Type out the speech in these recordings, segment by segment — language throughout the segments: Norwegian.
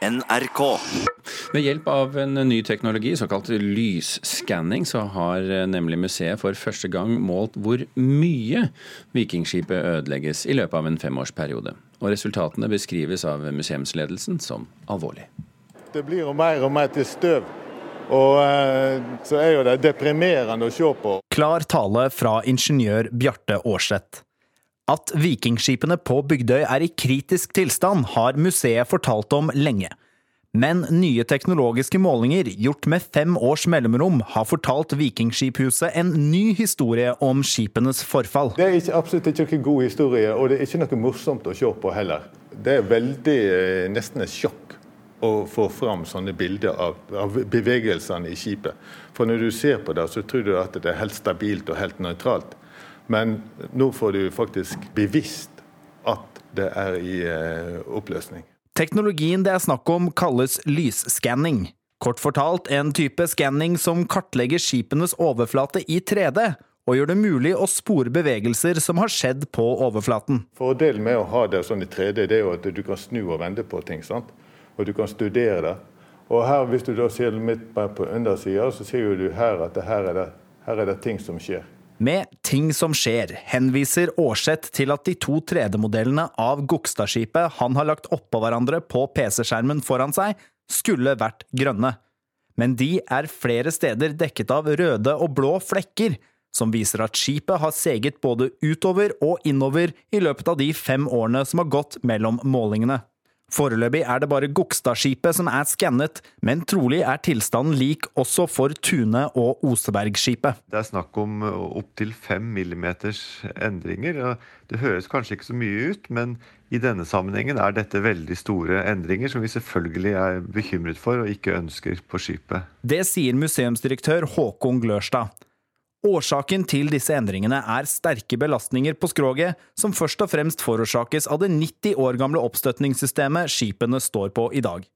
NRK. Ved hjelp av en ny teknologi, såkalt lysskanning, så har nemlig museet for første gang målt hvor mye Vikingskipet ødelegges i løpet av en femårsperiode. Og resultatene beskrives av museumsledelsen som alvorlig. Det blir jo mer og mer til støv. Og eh, så er jo det deprimerende å se på. Klar tale fra ingeniør Bjarte Aarseth. At vikingskipene på Bygdøy er i kritisk tilstand, har museet fortalt om lenge. Men nye teknologiske målinger, gjort med fem års mellomrom, har fortalt Vikingskiphuset en ny historie om skipenes forfall. Det er ikke, absolutt ikke noen god historie, og det er ikke noe morsomt å se på heller. Det er veldig, eh, nesten et sjokk å få fram sånne bilder av, av bevegelsene i skipet. For når du ser på det, så tror du at det er helt stabilt og helt nøytralt. Men nå får du faktisk bevisst at det er i eh, oppløsning. Teknologien det er snakk om kalles lysskanning. Kort fortalt en type skanning som kartlegger skipenes overflate i 3D, og gjør det mulig å spore bevegelser som har skjedd på overflaten. Fordelen med å ha det sånn i 3D, det er jo at du kan snu og vende på ting. sant? Og du kan studere det. Og her, hvis du da ser litt på undersida, så ser du her at her er, det, her er det ting som skjer. Med ting som skjer, henviser Aarseth til at de to 3D-modellene av Gokstadskipet han har lagt oppå hverandre på PC-skjermen foran seg, skulle vært grønne. Men de er flere steder dekket av røde og blå flekker, som viser at skipet har seget både utover og innover i løpet av de fem årene som har gått mellom målingene. Foreløpig er det bare Gokstadskipet som er skannet, men trolig er tilstanden lik også for Tune- og Osebergskipet. Det er snakk om opptil fem millimeters endringer. Det høres kanskje ikke så mye ut, men i denne sammenhengen er dette veldig store endringer som vi selvfølgelig er bekymret for og ikke ønsker på skipet. Det sier museumsdirektør Håkon Glørstad. Årsaken til disse endringene er sterke belastninger på skroget, som først og fremst forårsakes av det 90 år gamle oppstøtningssystemet skipene står på i dag.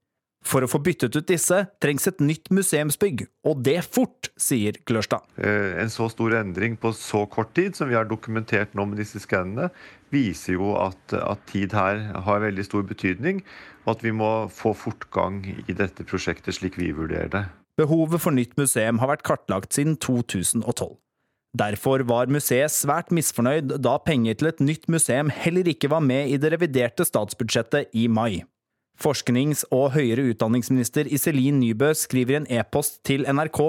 For å få byttet ut disse trengs et nytt museumsbygg, og det fort, sier Glørstad. Eh, en så stor endring på så kort tid som vi har dokumentert nå med disse skannene, viser jo at, at tid her har veldig stor betydning, og at vi må få fortgang i dette prosjektet slik vi vurderer det. Behovet for nytt museum har vært kartlagt siden 2012. Derfor var museet svært misfornøyd da penger til et nytt museum heller ikke var med i det reviderte statsbudsjettet i mai. Forsknings- og høyere utdanningsminister Iselin Nybø skriver i en e-post til NRK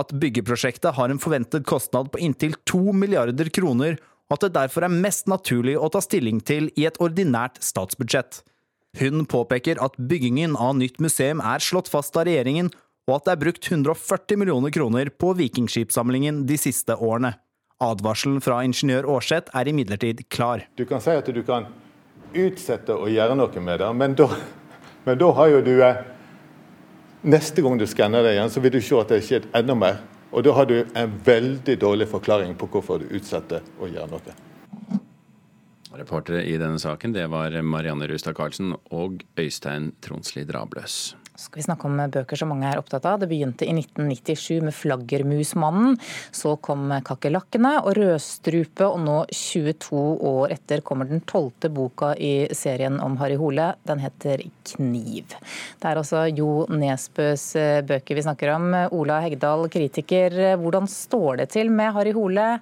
at byggeprosjektet har en forventet kostnad på inntil to milliarder kroner, og at det derfor er mest naturlig å ta stilling til i et ordinært statsbudsjett. Hun påpeker at byggingen av nytt museum er slått fast av regjeringen, og at det er brukt 140 millioner kroner på vikingskipssamlingen de siste årene. Advarselen fra ingeniør Aarseth er imidlertid klar. Du kan si at du kan utsette å gjøre noe med det, men da, men da har jo du eh, Neste gang du skanner det igjen, så vil du se at det har skjedd enda mer. Og da har du en veldig dårlig forklaring på hvorfor du utsetter å gjøre noe. Reportere i denne saken det var Marianne Rustad Karlsen og Øystein Tronsli Drabløs. Så skal vi snakke om bøker som mange er opptatt av. Det begynte i 1997 med 'Flaggermusmannen'. Så kom 'Kakerlakkene' og 'Rødstrupe', og nå 22 år etter kommer den tolvte boka i serien om Harry Hole. Den heter 'Kniv'. Det er altså Jo Nesbøs eh, bøker vi snakker om. Ola Hegdal, kritiker. Hvordan står det til med Harry Hole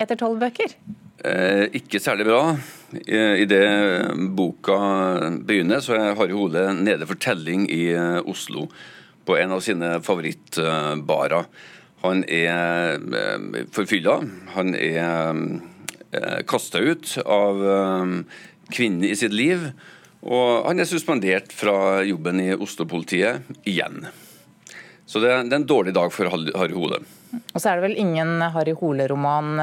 etter tolv bøker? Eh, ikke særlig bra. I det boka begynner, så er Harry Hole nede for telling i eh, Oslo på en av sine favorittbarer. Han er eh, forfylla. Han er eh, kasta ut av kvinnen i sitt liv. Og han er suspendert fra jobben i Oslo-politiet igjen. Så det er en dårlig dag for Harry Hole. Og så er det vel ingen Harry Hole-roman,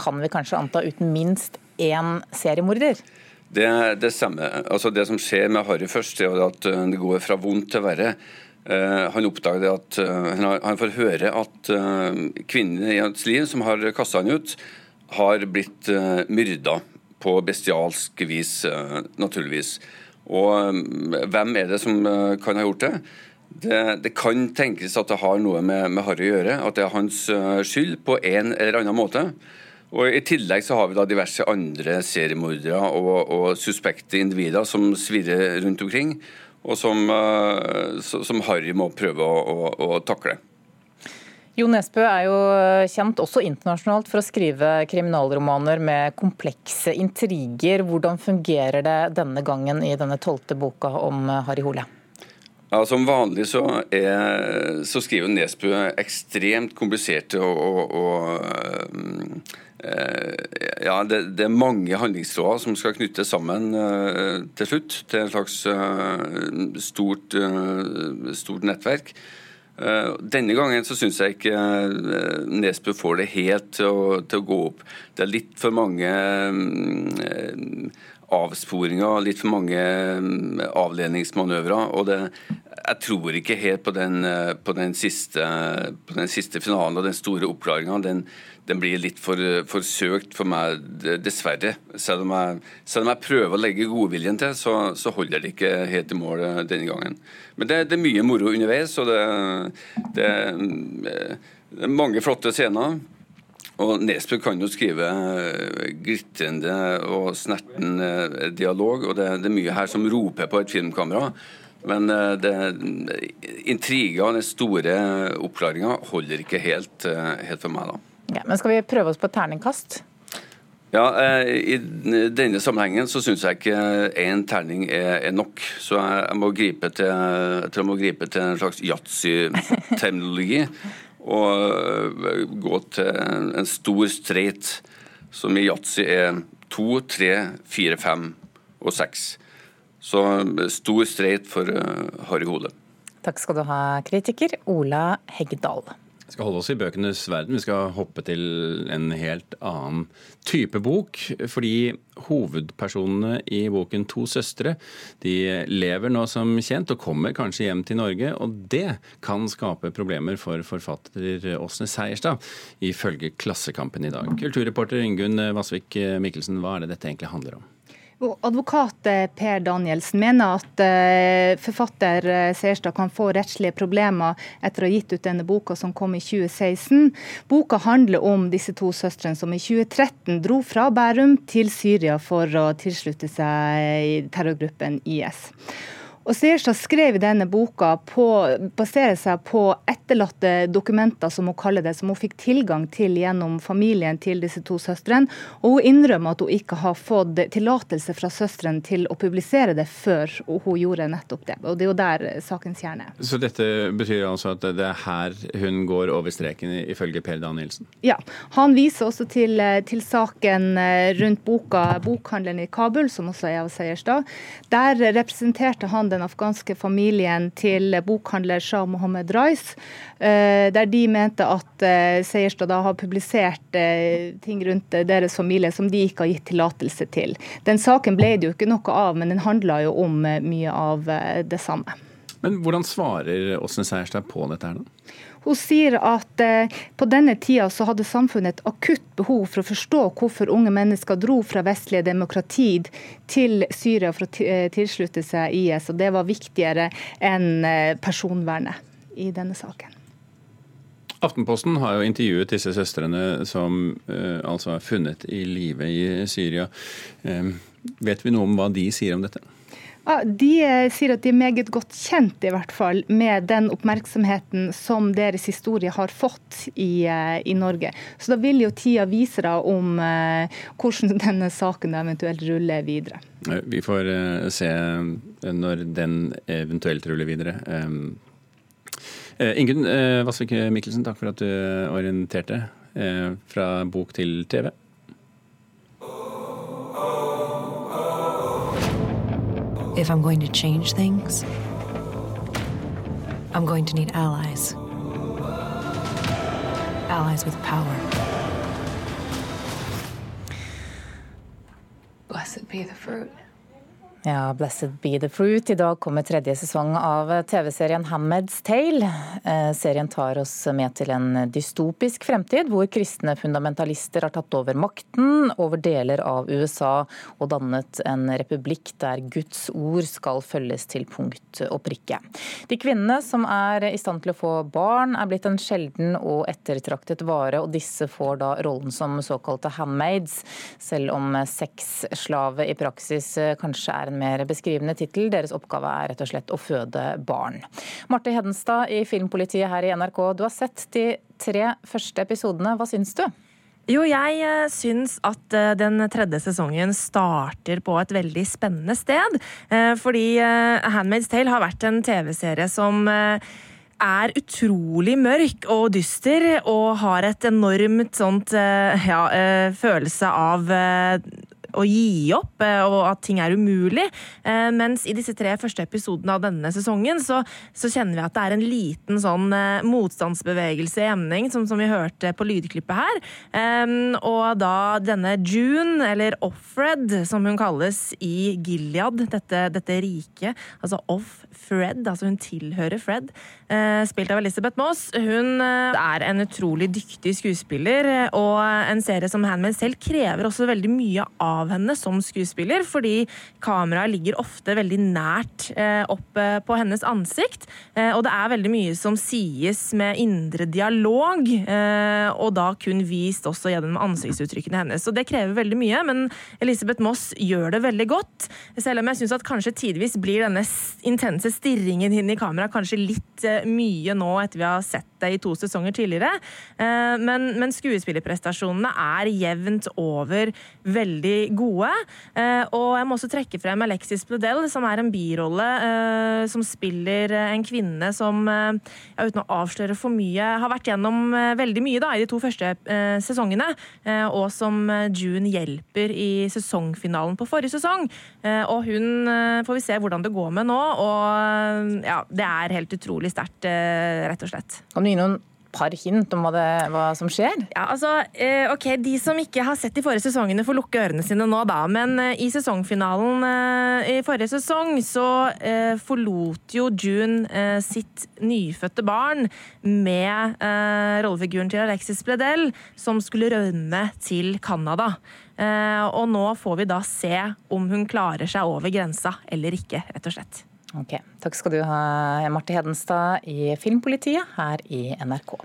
kan vi kanskje anta, uten minst én seriemorder? Det, det stemmer. Altså det som skjer med Harry først, er at eh, det går fra vondt til verre. Uh, han oppdager at han får høre at kvinnen i hans liv som har kasta han ut, har blitt myrda på bestialsk vis, naturligvis. Og hvem er det som kan ha gjort det? Det? det? kan tenkes at det har noe med, med Harry å gjøre, at det er hans skyld på en eller annen måte. Og I tillegg så har vi da diverse andre seriemordere og, og suspekte individer som svirrer rundt omkring. og som, som Harry må prøve å, å, å takle. Jo Nesbø er jo kjent også internasjonalt for å skrive kriminalromaner med komplekse intriger. Hvordan fungerer det denne gangen i denne tolvte boka om Harry Hole? Ja, Som vanlig så, er, så skriver Nesbø ekstremt kompliserte og, og, og eh, ja, det, det, er mange handlingstråder som skal knyttes sammen uh, til slutt, til et slags uh, stort, uh, stort nettverk. Eh, denne gangen så syns jeg ikke eh, Nesbø får det helt til å, til å, gå opp. Det er litt for mange avsporinger, litt for mange mm, avledningsmanøvrer. og det, Jeg tror ikke helt på den, eh, på den, siste, på den siste, finalen og den store oppklaringa. Den, den blir litt for, for, søkt for meg, dessverre. Selv om, jeg, selv om jeg prøver å legge godviljen til, så, så, holder det ikke helt i mål eh, denne gangen. Men det, det er mye moro underveis, og det, det, det er mange flotte scener. Og Nesbø kan jo skrive eh, glitrende og snerten eh, dialog, og det, det, er mye her som roper på et filmkamera. Men det, intriga og den store oppklaringa holder ikke helt, helt for meg, da. Ja, men skal vi prøve oss på et terningkast? Ja, eh, I denne sammenhengen så syns jeg ikke én terning er, er, nok. Så jeg, må gripe til, jeg må gripe til en slags yatzy-terminologi. Og eh, gå til en stor streit, som i yatzy er to, tre, fire, fem og seks. Så stor streit for eh, Harry Hole. Takk skal du ha, kritiker Ola Heggedal. Vi skal holde oss i bøkenes verden. Vi skal hoppe til en helt annen type bok. Fordi hovedpersonene i boken To søstre de lever nå som kjent og kommer kanskje hjem til Norge. Og det kan skape problemer for forfatter Åsne Seierstad, ifølge Klassekampen i dag. Kulturreporter Ingunn Vassvik Mikkelsen, hva er det dette egentlig handler om? Advokat eh, Per Danielsen mener at eh, forfatter Seierstad Serstad kan få rettslige problemer etter å ha gitt ut denne boka som kom i 2016. Boka handler om disse to søstrene som i 2013 dro fra Bærum til Syria for å tilslutte seg terrorgruppen IS. Og Seierstad skrev i denne boka på, baserer seg på etterlatte dokumenter, som hun kaller det, som hun fikk tilgang til gjennom familien til disse to søstrene. Og hun innrømmer at hun ikke har fått tillatelse fra søstrene til å publisere det før hun gjorde nettopp det. Og det er jo der sakens kjerne er. Så dette betyr altså at det er her hun går over streken, ifølge Per Danielsen? Ja. Han viser også til, til saken eh, rundt boka 'Bokhandelen i Kabul', som også er av Seierstad. Der representerte han den afghanske familien til bokhandler Shah Mohammed Rais, eh, der de mente at eh, Seierstad da har publisert eh, ting rundt deres familie som de ikke har gitt tillatelse til. Den saken ble det jo ikke noe av, men den handla jo om mye av det samme. Men hvordan svarer Åsne Seierstad på dette her, da? Hun sier at eh, på denne tida så hadde samfunnet et akutt behov for å forstå hvorfor unge mennesker dro fra vestlige demokrati til Syria for å eh, tilslutte seg IS, og det var viktigere enn eh, personvernet i denne saken. Aftenposten har jo intervjuet disse søstrene som altså er funnet i live i Syria. Vet vi noe om hva de sier om dette? Ja, de eh, sier at de er meget godt kjent i hvert fall med den oppmerksomheten som deres historie har fått i, eh, i Norge. Så da vil jo tida vise da om eh, hvordan denne saken eventuelt ruller videre. Vi får eh, se når den eventuelt ruller videre. Eh, Ingunn Vassvik Mikkelsen, takk for at du orienterte fra bok til TV. If I'm going to change things, I'm going to need allies. Allies with power. Blessed be the fruit. Ja, 'Blessed be the fruit'. I dag kommer tredje sesong av TV-serien Hammeds Tale'. Eh, serien tar oss med til en dystopisk fremtid, hvor kristne fundamentalister har tatt over makten over deler av USA og dannet en republikk der Guds ord skal følges til punkt og prikke. De kvinnene som er i stand til å få barn, er blitt en sjelden og ettertraktet vare, og disse får da rollen som såkalte handmaids, selv om sexslave i praksis kanskje er er en mer beskrivende tittel. Deres oppgave er rett og slett å føde barn. Marte Hedenstad i Filmpolitiet her i NRK, du har sett de tre første episodene. Hva syns du? Jo, jeg eh, syns at eh, den tredje sesongen starter på et veldig spennende sted. Eh, fordi Handmaid's Tale har vært en TV-serie som er utrolig mørk og dyster og har et enormt sånt ja, følelse av å gi opp, eh, og at ting er umulig. Eh, mens i disse tre første episodene av denne sesongen så, så kjenner vi at det er en liten sånn eh, motstandsbevegelse i emning, som, som vi hørte på lydklippet her. Og da denne June, eller Offred, som hun kalles i Gilead, dette, dette riket, altså Off-Fred, altså hun tilhører Fred, spilt av Elisabeth Moss, hun er en utrolig dyktig skuespiller, og en serie som Handmaid selv krever også veldig mye av av henne som skuespiller, fordi kameraet ligger ofte veldig nært eh, opp eh, på hennes ansikt. Eh, og det er veldig mye som sies med indre dialog, og da kun vist også gjennom ansiktsuttrykkene hennes. Så det krever veldig mye, men Elisabeth Moss gjør det veldig godt. Selv om jeg syns at kanskje tidvis blir denne intense stirringen inn i kamera kanskje litt mye nå etter vi har sett det i to sesonger tidligere. Men, men skuespillerprestasjonene er jevnt over veldig gode. Eh, og jeg må også trekke frem Alexis Bledel, som er en birolle eh, som spiller en kvinne som, ja, uten å avsløre for mye, har vært gjennom veldig mye da, i de to første sesongene, og som June hjelper i sesongfinalen på forrige sesong. Og hun får vi se hvordan det går med nå, og ja, det er helt utrolig sterkt, rett og slett. Kan du gi noen par hint om hva, det, hva som skjer? Ja, altså, eh, ok, De som ikke har sett de forrige sesongene, får lukke ørene sine nå, da. Men eh, i sesongfinalen eh, i forrige sesong så forlot jo June sitt nyfødte barn med rollefiguren til Alexis Bledel, som skulle rømme til Canada. Og nå får vi da se om hun klarer seg over grensa eller ikke, rett og slett. Ok, Takk skal du ha, Marte Hedenstad i Filmpolitiet her i NRK.